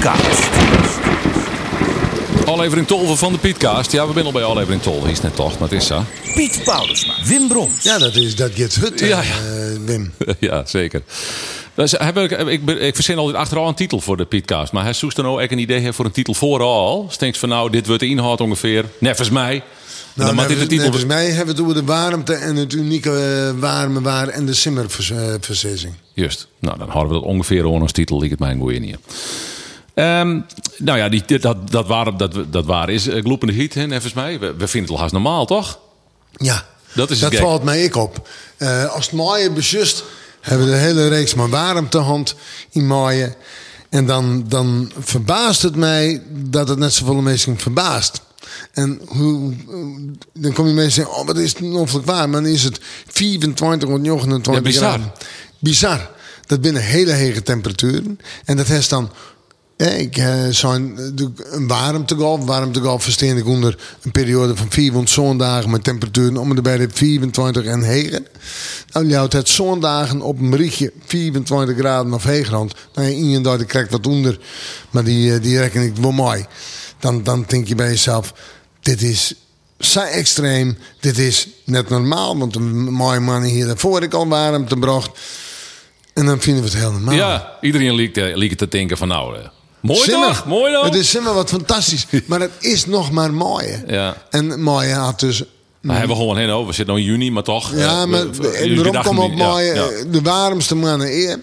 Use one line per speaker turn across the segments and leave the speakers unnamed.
Pietcast.
Aflevering 12 van de Pietcast. Ja, we zijn al bij aflevering 12. Is net toch, maar het is zo.
Piet Paulusma. Wim Brons.
Ja, dat, is, dat gets hut,
Ja,
ja,
ja.
Wim.
ja, zeker. Dus heb ik, ik, ik verzin altijd achteral een titel voor de Pietcast. Maar hij zoekt dan ook een idee heeft voor een titel vooral. Stinks van nou, dit wordt de inhoud ongeveer. Nevens mij.
Nou,
mag dit de titel...
Volgens mij hebben we de warmte en het unieke uh, warme waar en de simmerversissing.
Juist. Nou, dan houden we dat ongeveer onder als titel. Liep het mij een goeie niet. Ehm, nou ja, die, dat, dat, waren, dat, dat waren is uh, gloepende heat, hè, mij. We, we vinden het al haast normaal, toch?
Ja,
Dat is
dat
gek.
valt mij ik op. Eh, als het maaien besust, hebben we de hele reeks maar warmtehand in maaien. En dan, dan verbaast het mij dat het net zoveel mensen verbaast. En hoe, dan kom je mensen zeggen, oh, wat is het ongelooflijk waar. Maar dan is het 24 of 29
Ja, bizar.
graden. Bizar. Dat binnen hele hege temperaturen. En dat heeft dan... Ik ik een warmtegolf. Warmtegolf verstaan ik onder een periode van 400 zondagen met temperaturen om en bij de 24 en hegen. Nou, je houdt het zondagen op een berichtje 24 graden of ja, in je daar krijgt wat onder, maar die, eh, die reken ik wel mooi. Dan, dan denk je bij jezelf, dit is zo extreem. Dit is net normaal, want een mooie man hier daarvoor ik al warmte bracht. En dan vinden we het heel normaal.
Ja, iedereen liep, eh, liep te denken van nou... mooi
Simmer.
toch? Mooi dan?
Het is simmer wat fantastisch. maar het is nog maar mooi.
Ja.
En mooi had dus...
Nou, hebben we gewoon heen over. We zitten nog in juni, maar toch.
Ja,
eh,
maar
dachten
komen op
niet- ja,
mooi
ja.
eh, de warmste mannen eer.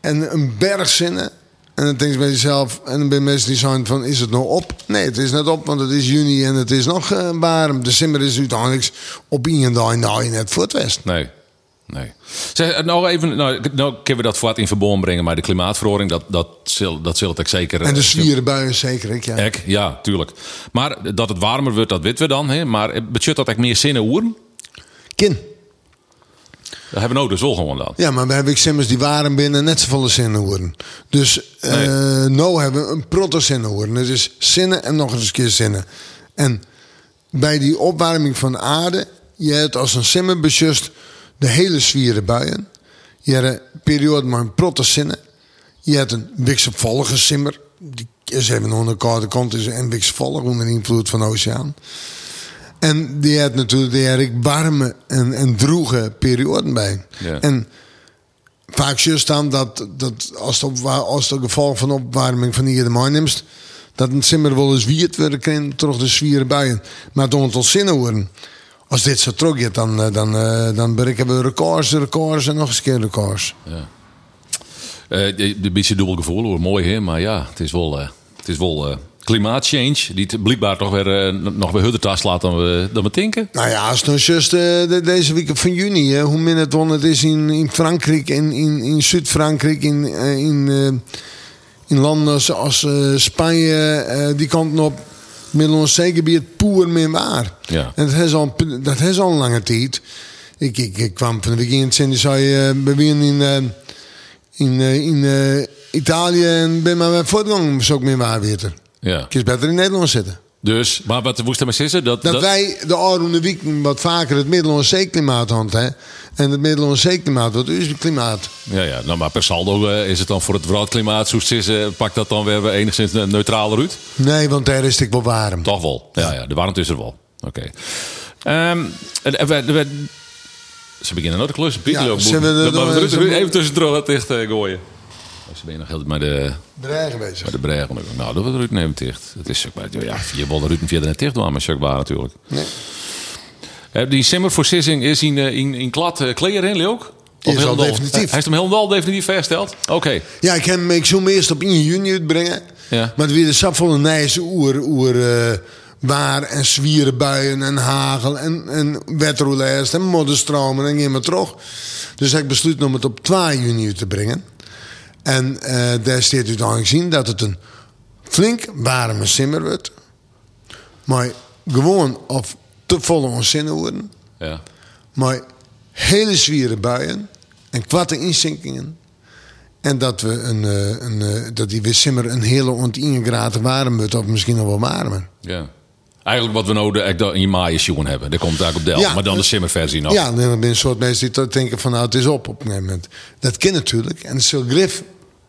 En een berg zinnen. En dan denk je bij jezelf, en dan ben je mensen die zijn van, is het nou op? Nee, het is net op, want het is juni en het is nog eh, warm. De simmer is uiteindelijk op in en daar nou net voor het west.
Nee. Nee. Zeg, eh, nou even, nou, nou kunnen we dat voor wat in verband brengen, maar de klimaatverhoring, dat, dat, zul, dat zult ik zeker.
En de
eh,
zwieren buien zeker, ik, ja.
Ja, tuurlijk. Maar dat het warmer wordt, dat weten we dan. Hè? Maar eh, betekent dat ik meer zinnen oeren?
Kin.
Dat hebben we nou dus wel gewoon dan.
Ja, maar we hebben simmers die waren binnen net zoveel zinnen horen. Dus
Nee.
nou hebben we een proto-zinnen horen. Het is zinnen en nog eens een keer zinnen. En bij die opwarming van de aarde, je hebt als een simmer besjust de hele zwieren buien. Je hebt een periode met een. Je hebt een wisselvallige simmer. Die is even aan de koude kant is en wisselvallig onder invloed van de oceaan. En die heeft natuurlijk die heeft warme en, en droege perioden bij.
Ja.
En vaak juist dan dat, dat als, het opwa- als het gevolg van opwarming van hier de maan neemt, dat een simmer wel eens wierd worden kan terug de zwieren buien. Maar het aantal zinnen worden. Als dit zo terug gaat, dan, eh, dan, eh, dan bereiken we records, records en nog eens een keer records.
De- Een beetje dubbel gevoel hoor, mooi hè. Maar ja, het is wel, eh, het is wel klimaatchange. Die het blijkbaar toch weer, nog weer harder tas laat dan we, dan we denken.
Nou ja, als het nou juist de- deze week van juni, hè, hoe min het het is in, in Frankrijk, in, in, in Zuid-Frankrijk, in, in, in landen als, Spanje, die kanten op, Middellandse Zeegebied, poer meer waar.
Ja.
En dat is al, dat is al een lange tijd. Ik, ik, ik kwam van de week in het en die zei, eh, we in, eh, in, eh, in Italië en ben maar voortgang, zo ook meer waar weten.
Ja.
Ik is beter in Nederland zitten.
Dus, maar wat moest maar zeggen? Dat,
Dat, wij de oude week wat vaker het Middellandse Zeeklimaat hadden. Hè? En het Middellandse Zeeklimaat wordt dus het klimaat.
Ja, ja, nou, maar per saldo eh, is het dan voor het wereldklimaat, het is, eh, pakt dat dan weer enigszins eh, neutraler uit?
Nee, want daar is het wel warm.
Toch wel. Ja, ja de warmte is er wel. Oké. Ehm, en we- we- ze beginnen nou de klus.
Ja,
ook
de-
we
de-
even tussendoor wat dicht eh, gooien. Oh, Ze ben nog heel met de,
Dreigen bezig.
met de bregen. Nou, dat wordt Ruud neemt dicht. Het is ook maar, ja, je wil Ruud via net dicht doen, maar natuurlijk.
Nee.
Eh, die simmerversissing is in, eh, in, in klad uh, kleren, ook?
Is al definitief.
Hij heeft hem helemaal definitief vastgesteld? Oké.
Ja, ik, heb, hem- ik zou hem eerst op 1 juni uitbrengen.
Ja.
Maar weer de sap van een nijse oer, oer eh, waar en zwieren buien en hagel en, en en modderstromen en geen maar terug. Dus ik besluit om het op 2 juni te brengen. En eh, daar staat uiteindelijk zien dat het een flink warme simmer wordt. Maar gewoon of te volle onzinnen worden.
Ja.
Maar hele zwiere buien en kwatte inzinkingen. En dat, we een, eh, een, eh, dat die weer simmer een hele ont 1 graden warm wordt, of misschien nog wel warmer.
ja. Eigenlijk wat we echt in je maaien hebben. Daar komt eigenlijk op del.
Ja,
maar dan de
eh,
simmerversie nog.
Ja, dan een soort mensen die denken van nou het is op op een gegeven moment. Dat kan natuurlijk. En het zal grif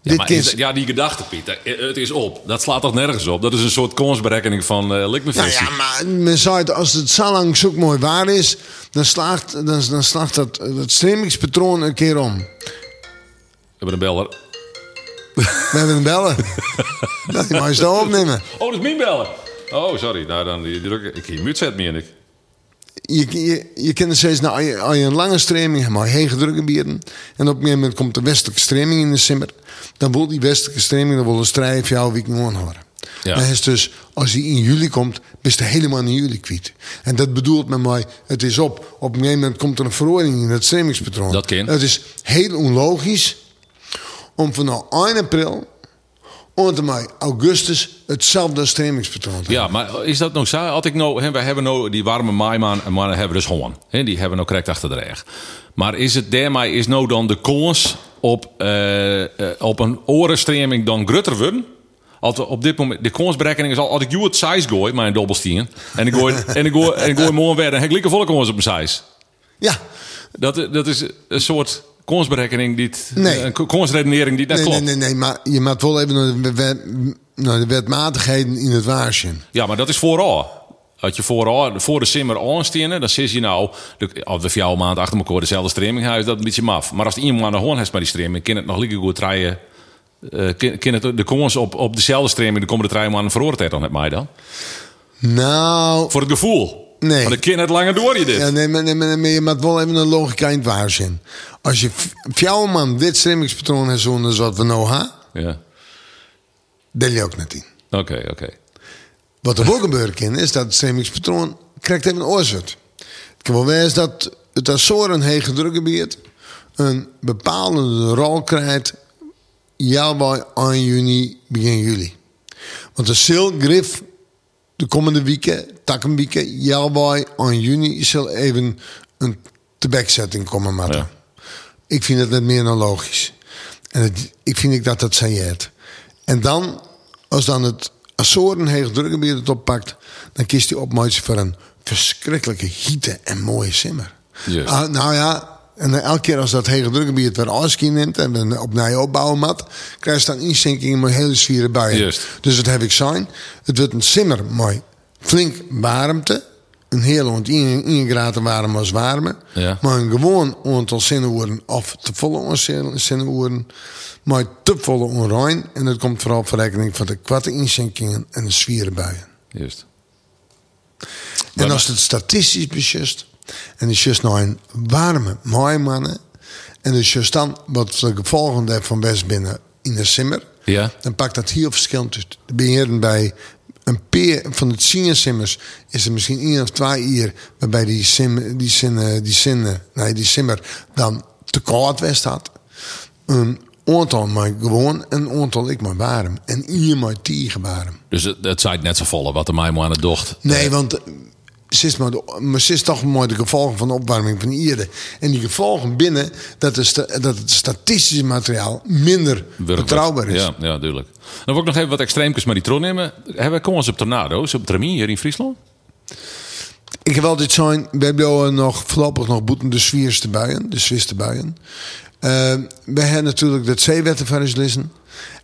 Ja,
Dit
is- ja, die gedachte, Pieter, eh, het is op. Dat slaat toch nergens op? Dat is een soort konsberekening van uh,
Nou ja, maar men het, als het zo lang zo mooi waar is, dan slaagt, dan, dan slaagt dat, dat stremingspatroon een keer om.
We hebben een beller.
We hebben een bellen. dat die mag je snel opnemen.
Oh, dat is mijn beller. Oh, sorry. Nou, dan die druk ik hier zet meer ik.
Je, je, je kent het steeds, nou, als je, een lange streming hebt, maar hege drukgebieden. En op een gegeven moment komt de westelijke streming in de simmer. Dan wil die westelijke streming, dan wil een strijd voor jou week gewoon horen.
Ja.
Dan is dus, als die in juli komt, ben je helemaal in juli kwijt. En dat bedoelt met mij, het is op. Op een gegeven moment komt er een verordening in het stremingspatroon.
Dat kan.
Het is heel onlogisch om vanaf 1 april en mei augustus hetzelfde stremingspatroon te
Ja, maar is dat nou zo? Had ik nou, hè, we hebben nou die warme maaimaan en mannen hebben dus gewoon. Hè, die hebben nou correct achter de reg. Maar is het daarmee is nou dan de kans op, eh, eh, op een orenstreming dan grutter worden? Als we op dit moment, de kansberekening is al, als ik jou het size gooi, mijn dobbelstien, en ik gooi, en ik gooi, en ik gooi morgen weer, dan heb ik lekker volle kans op mijn size.
Ja,
Dat, dat is een soort kansberekening die, het-
Nee.
een kansredenering die net
nee,
klopt.
nee, nee, nee, maar je moet wel even naar de, naar de wetmatigheden in het waarschuwen.
Ja, maar dat is vooral. Als je vooral voor de simmer aanstenen, dan zit je nou, de- we voor jou een maand achter elkaar dezelfde streaming hebben, is dat een beetje maf. Maar als het iemand aan de hoorn heeft met die streaming, kan het nog lekker goed draaien. eh kan, kan het de kans op, op dezelfde streaming de komende drie maanden veroordeeld dan met mij dan?
Nou,
Voor het gevoel.
Nee.
Maar ik ken het langer door je dit.
ja, nee, maar, nee, maar, maar je moet wel even een logica in het waarschuwen. Als je jouw man dit stremingspatroon heeft zoals wat we nou hebben,
Ja.
dan je ook net in.
Oké, oké.
Wat er ook gebeuren kan, is dat het stremingspatroon krijgt even een oorzaak. Het kan wel wezen dat het Azoren hege drukgebied een bepalende rol krijgt ja bij 1 juni, begin juli. Want de sil grif de komende weken, takkenweken, ja bij 1 juni zal even een tebekzetting komen.
Ja.
Ik vind het net meer dan logisch. En het, ik vind ik dat dat sailleert. En dan, als dan het Azoren drukgebied het oppakt, dan kiest hij op voor een verschrikkelijke hitte en mooie simmer. Ah, nou ja, en elke keer als dat hege drukgebied weer neemt en we op naar je opbouwen mat, krijg je dan inzinkingen met hele zwiere buien. Dus wat heb ik zijn? Het wordt een simmer mooi flink warmte. Een heel ont 1 graden warm als warme.
Ja.
Maar een gewoon aantal zinnewoorden of te volle zinnewoorden. Maar te volle onrein. En dat komt vooral voor rekening van de kwatte inzinkingen en de zwiere buien.
Juist.
En als het statistisch beschust, en is just nou een warme, mooie mannen, en dus just dan wat de gevolgen daarvan best binnen in de simmer,
Ja.
dan pakt dat heel verschillend uit. De beheren bij een peer van het simmers is er misschien één of twee uur waarbij die sim, die zinnen, die zinnen, nee, die simmer dan te koud west had. Een aantal maar gewoon, een aantal ik maar warm. En hier maar tegen warm.
Dus het, het zei net zo volle wat de mij aan het docht.
Nee, want is, maar maar is toch mooi de gevolgen van de opwarming van de Ieren. En die gevolgen binnen dat, de sta- dat het statistische materiaal minder betrouwbaar is.
Ja, ja, duidelijk. Dan wil ik nog even wat extreemkes met die tron nemen. Hebben we komens op tornado's op Tremie hier in Friesland?
Ik heb altijd zijn, we hebben nog voorlopig nog boeten de zwierste buien, de zwiste buien. Eh, we hebben natuurlijk dat zeewetten van lezen.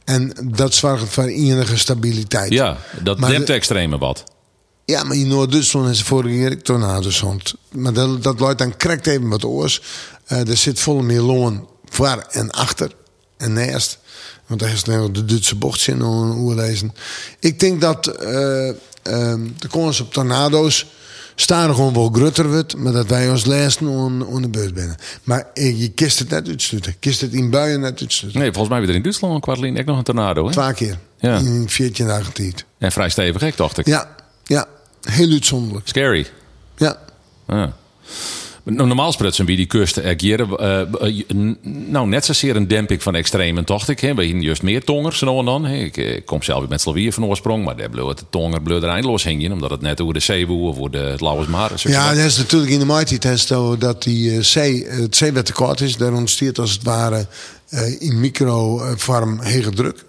En dat zorgt voor enige stabiliteit.
Ja, dat
Maar
dempt
de-
de extreme wat.
Ja, maar in Noord-Duitsland is vorige keer tornado's rond. Maar dat, dat luidt dan krekt even wat oors. Eh, er zit volle meloen voor en achter en naast. Want daar is nou de Duitse bochtzin hoe lezen. Ik denk dat eh, ehm, de kans op tornado's staan gewoon wel grutter wordt, maar dat wij ons lezen on de beurt binnen. Maar je kist het net uitsluiten. Kist het in buien net uitsluiten.
Nee, volgens mij weer er in Duitsland een kwartlien ook nog een tornado. Hè?
Twee keer.
Ja.
In 14 dagen tijd.
En vrij stevig, hè, dacht ik.
Ja, ja. Heel uitzonderlijk.
Scary.
Ja.
Ja. Nou, Normaal sprutsen wie die kust ageren. n- nou, net zozeer een demping van extremen, dacht ik. Hè. We hebben juist meer tongers, zo en dan. Ik, eh, kom zelf met Slovië van oorsprong, maar daar bleef de tonger bleef er eindeloos hingen. Omdat het net over de zeeboe of over de, het Lauwersmaar is.
Ja, dat is natuurlijk in de Mighty Test dat die zee, het zeebed te kort is. Daar ontstaat als het ware in microvorm hege druk.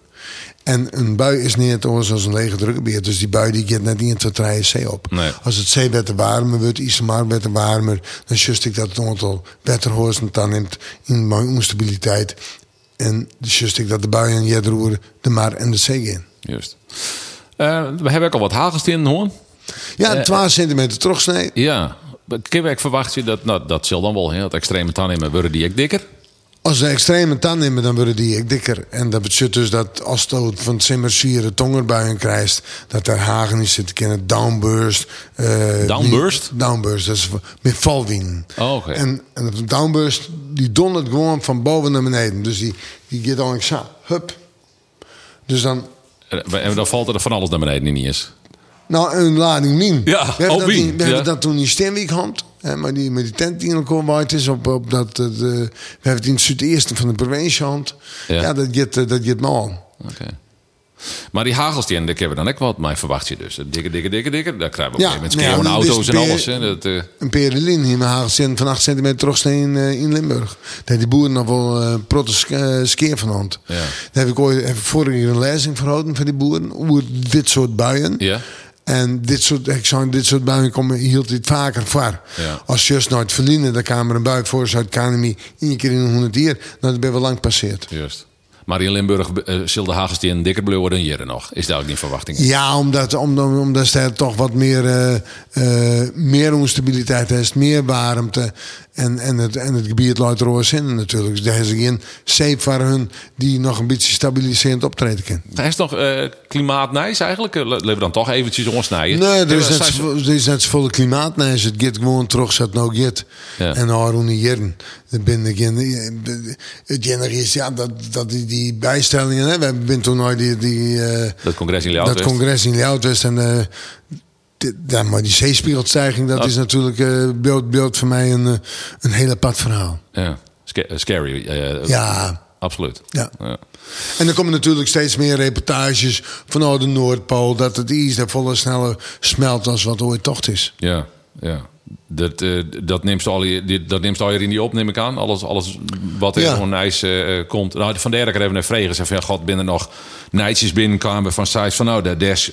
En een bui is niet anders dan een lege drukgebied. Dus die bui die gaat net niet in het zee op.
Nee.
Als het zeebed te warmer wordt, is maar te warmer. Dan just ik dat het aantal wetterhorsten dan neemt in mijn onstabiliteit En dus juist ik dat de buien, je roeren, de maar en de zee in.
Juist. Eh, we hebben ook al wat hagels in hoorn.
Ja, 12 centimeter terugsnee.
Ja. Kijk, verwacht je dat, nou, dat zal dan wel, hè, dat extreme tanden worden die ik dikker.
Als de extreme tand nemen, dan worden die dikker. En dat betekent dus dat als je van het simmersieren tongerbuien krijgt, dat er hagen in zitten kunnen. Downburst. eh,
Downburst?
die- downburst, dat is met valwien.
Oh, oké.
En, en de downburst, die dondert gewoon van boven naar beneden. Dus die, die gaat dan zo, hup. Dus dan,
En dan valt er van alles naar beneden niet eens.
nou, een lading min.
Ja,
we hebben, dat, die- we
ja.
hebben dat toen Steenwijk hand. Hè, maar die, met die tent die in elkaar is. Op, op dat, eh, we hebben het in het zuideerste van de provincie hand.
Ja.
Ja, dat gaat, eh, dat gaat mal.
Oké. Maar die hagels, die, daar hebben we dan ook wat mee verwacht je dus. Dikke, dikke, dikke, dikke. Daar krijgen we
Ja,
met
nou ja, dit is
auto's en
peer-
alles. Hè. Dat, eh,
Een perelin hier met hagelzin van 8 centimeter terugsnee in, eh, in Limburg. Daar die boeren nog wel uh, proteskeer van hand.
Ja.
Daar heb ik ooit heb ik vorige keer een lezing verhouden van die boeren. Over dit soort buien.
ja.
En dit soort, ik zou, dit soort buien komen, hield dit vaker voor.
Ja.
Als je juist nooit verliezen, dan kwam er een bui voor Zuid-Kanemie. één keer in een honderd jaar. Nou, dat ben we lang passeerd.
Juist. Maar in Limburg uh, zullen de hagels die een dikker blauw worden dan hier nog. Is daar ook niet verwachting?
Ja, omdat, omdat, omdat er toch wat meer, eh, eh, meer onstabiliteit is, meer warmte. En, en, het, en het gebied luidt roos in natuurlijk. Dus daar is geen safe voor hun die nog een beetje stabiliserend optreden kan.
Hij is nog uh, klimaatnijs eigenlijk? Laten we dan toch eventjes ontsnijden.
Nee, er is, net, er is net zoveel klimaatnijs. Het gaat gewoon terug, zat nou.
Ja.
En Haroon jaren. Dan ben ik in, het is ja, dat, dat die, die bijstellingen. Hè, we hebben toen nooit die, die, uh,
dat congres in
Dat congres in Ljouwtwest. En uh, ja, maar die zeespiegelstijging, dat oh. is natuurlijk uh, beeld, beeld voor mij een, uh, een heel apart verhaal.
Ja, scary. Uh,
ja.
Absoluut.
Ja. ja. En er komen natuurlijk steeds meer reportages vanuit de Noordpool... dat het ijs daar volle sneller smelt als wat ooit tocht is.
Ja, ja. Dat, uh, dat, neemt al je, dat neemt al je in die op, neem ik aan. Alles, alles wat er ja. gewoon ijs uh, komt. Nou, van der even naar vregen. Zeg van, ja, god, binnen nog nijtjes binnenkwamen van sites van... nou, daar, daar,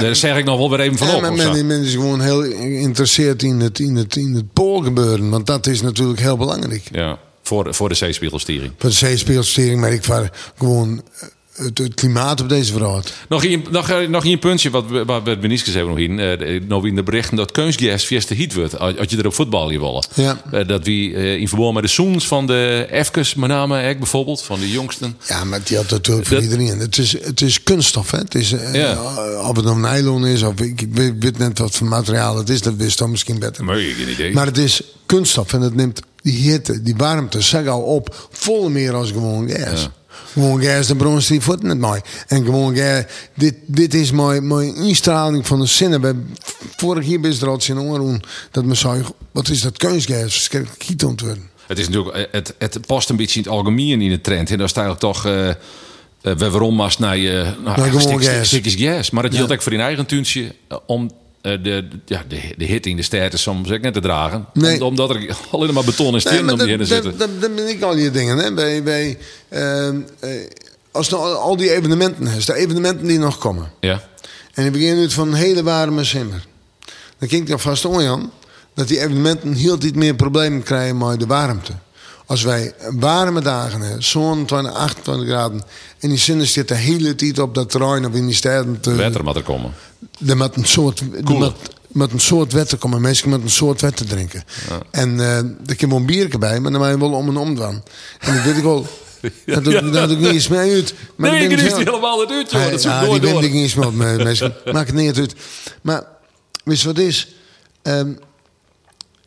daar zeg ik nog wel weer even van
ja,
op.
Maar men, men, is gewoon heel geïnteresseerd in het, in, het, in het poolgebeuren. Want dat is natuurlijk heel belangrijk.
Ja, voor, voor de zeespiegelsturing.
Voor de zeespiegelsturing, maar ik var gewoon... Het, het, klimaat op deze verhaal.
Nog een, nog, nog een puntje wat, wat we Beniskes hebben nog in. Uh, nog in de berichten dat kunstgas de heat wordt. Als je er op voetbal je willen.
Ja.
Uh, dat wie uh, in verband met de Soens van de Efkes, met name ik bijvoorbeeld, van de jongsten.
Ja, maar die had natuurlijk voor iedereen. Het is, het is kunststof, hè? Het is, ja. Of het nou nylon is, of ik, ik weet, net wat voor materiaal het is, dat wist dan misschien beter.
Maar geen idee.
Maar het is kunststof en het neemt die hitte, die warmte, zeg al op, vol meer als gewoon gas. Ja. Gewoon gas, de bron die voet net mooi. En gewoon gas, dit, dit is mijn, mijn instraling van de zinnen. We, vorig jaar is er al in oren dat me zei, wat is dat kunstgas? Verschrikkelijk giet worden.
Het is natuurlijk, het, het past een beetje in het algemeen in de trend. En dat is eigenlijk toch, uh, we waarom maar naar je, nou,
nou, gewoon gas.
Maar het geldt ook voor in eigen tuintje om uh, de, ja, de, de hitte in de stad is soms ook net te dragen.
Nee.
Om, omdat er alleen maar beton en stenen
nee,
om die heen te zitten.
Dat, dat, ben ik al die dingen. Hè. Bij, bij, uh, uh, als nou al die evenementen is, de evenementen die nog komen.
Ja.
En die beginnen nu van een hele warme simmer. Dan kijk ik vast om Jan, dat die evenementen heel iets meer problemen krijgen met de warmte. Als wij warme dagen hebben, zo'n 20, 28 graden. En die zinnen zit de hele tijd op dat terrein of in die steden. Te,
Wetter moet er komen.
Er moet een soort, met, met een soort wetten komen. Mensen met een soort wetten drinken. Ja. En uh, er komt een bierke bij, maar dan ben je wel om en om dan. En dat weet ik wel. Dat doe, ja. dat doe ik niet eens meer uit.
Maar nee, dat is heel... helemaal het uit, joh. Dat is door,
die
door.
ik niet eens mensen. Maakt het niet uit. Maar, je wat is? Um,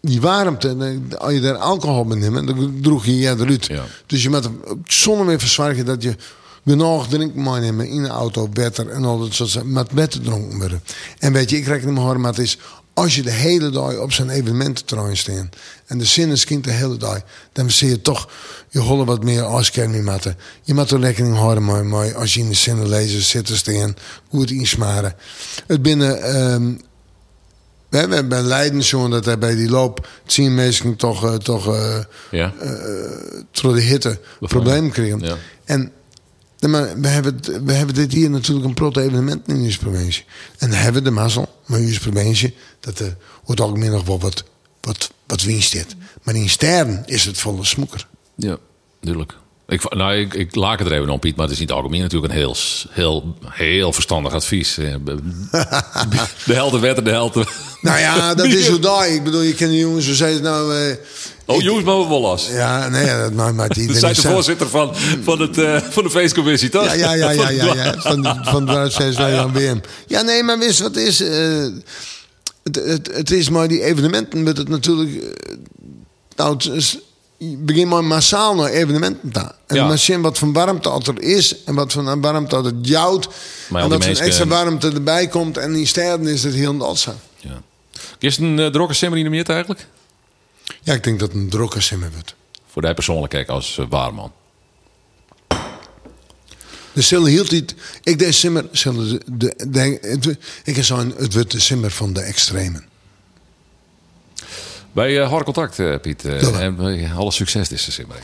die warmte, als je daar alcohol bij neemt, dan droeg je je eruit.
Ja.
Dus je moet zonder meer verzorgen dat je genoeg drink meenemen in de auto, beter en al dat soort met beter dronken worden. En weet je, ik reken me horen, maar het is als je de hele dag op zo'n evenemententerrein staat en de zin is kind de hele dag, dan zie je toch je hollen wat meer afscherming maken. Je moet er rekening houden mooi, mooi als je in de zinnen lezen zitten staan, goed insmaren. Het binnen. Um, we hebben bij Leiden zo dat hij bij die loop zien mensen toch, uh, toch uh,
ja.
uh, door de hitte problemen kregen.
Ja.
En maar we, hebben, we hebben dit hier natuurlijk een proto evenement in onze provincie. En dan hebben we de mazzel, maar onze provincie, dat er wordt algemeen nog wel wat, wat, wat winst zit. Maar in sterren is het volle smoeker.
Ja, duidelijk. Ik, nou, ik, ik laak het er even om, Piet, maar het is niet algemeen natuurlijk een heel, heel, heel verstandig advies. Eh, De helft werd de helft.
Nou ja, dat is hoe daar. Ik bedoel, je kent de jongens, zo zei het nou... eh,
Oh, jongens, maar we wel los.
ja, nee, dat maakt maar niet.
Dat zijn de voorzitter van, van, het, eh, van de feestcommissie, toch?
Ja, ja, ja, ja, ja, ja. Van, de- van. Ja, nee, maar wist wat is? het, het, het is maar die evenementen met het natuurlijk. nou, het is, je begint maar massaal naar evenementen te. En
Ja.
maar zien wat van warmte dat er is en wat van warmte dat het jouwt. En dat er extra warmte erbij komt. En in steden is het heel anders.
Ja. Is het een uh, drokke simmer in de meer eigenlijk?
Ja, ik denk dat het een drokke simmer wordt.
Voor jij persoonlijk kijk als uh, waarman.
De zullen hield niet. Ik denk simmer. De, de, de, het, ik zou het wordt de simmer van de extremen.
Bij uh, Hard Contact, uh, Piet.
Ja.
en alle succes deze simmer.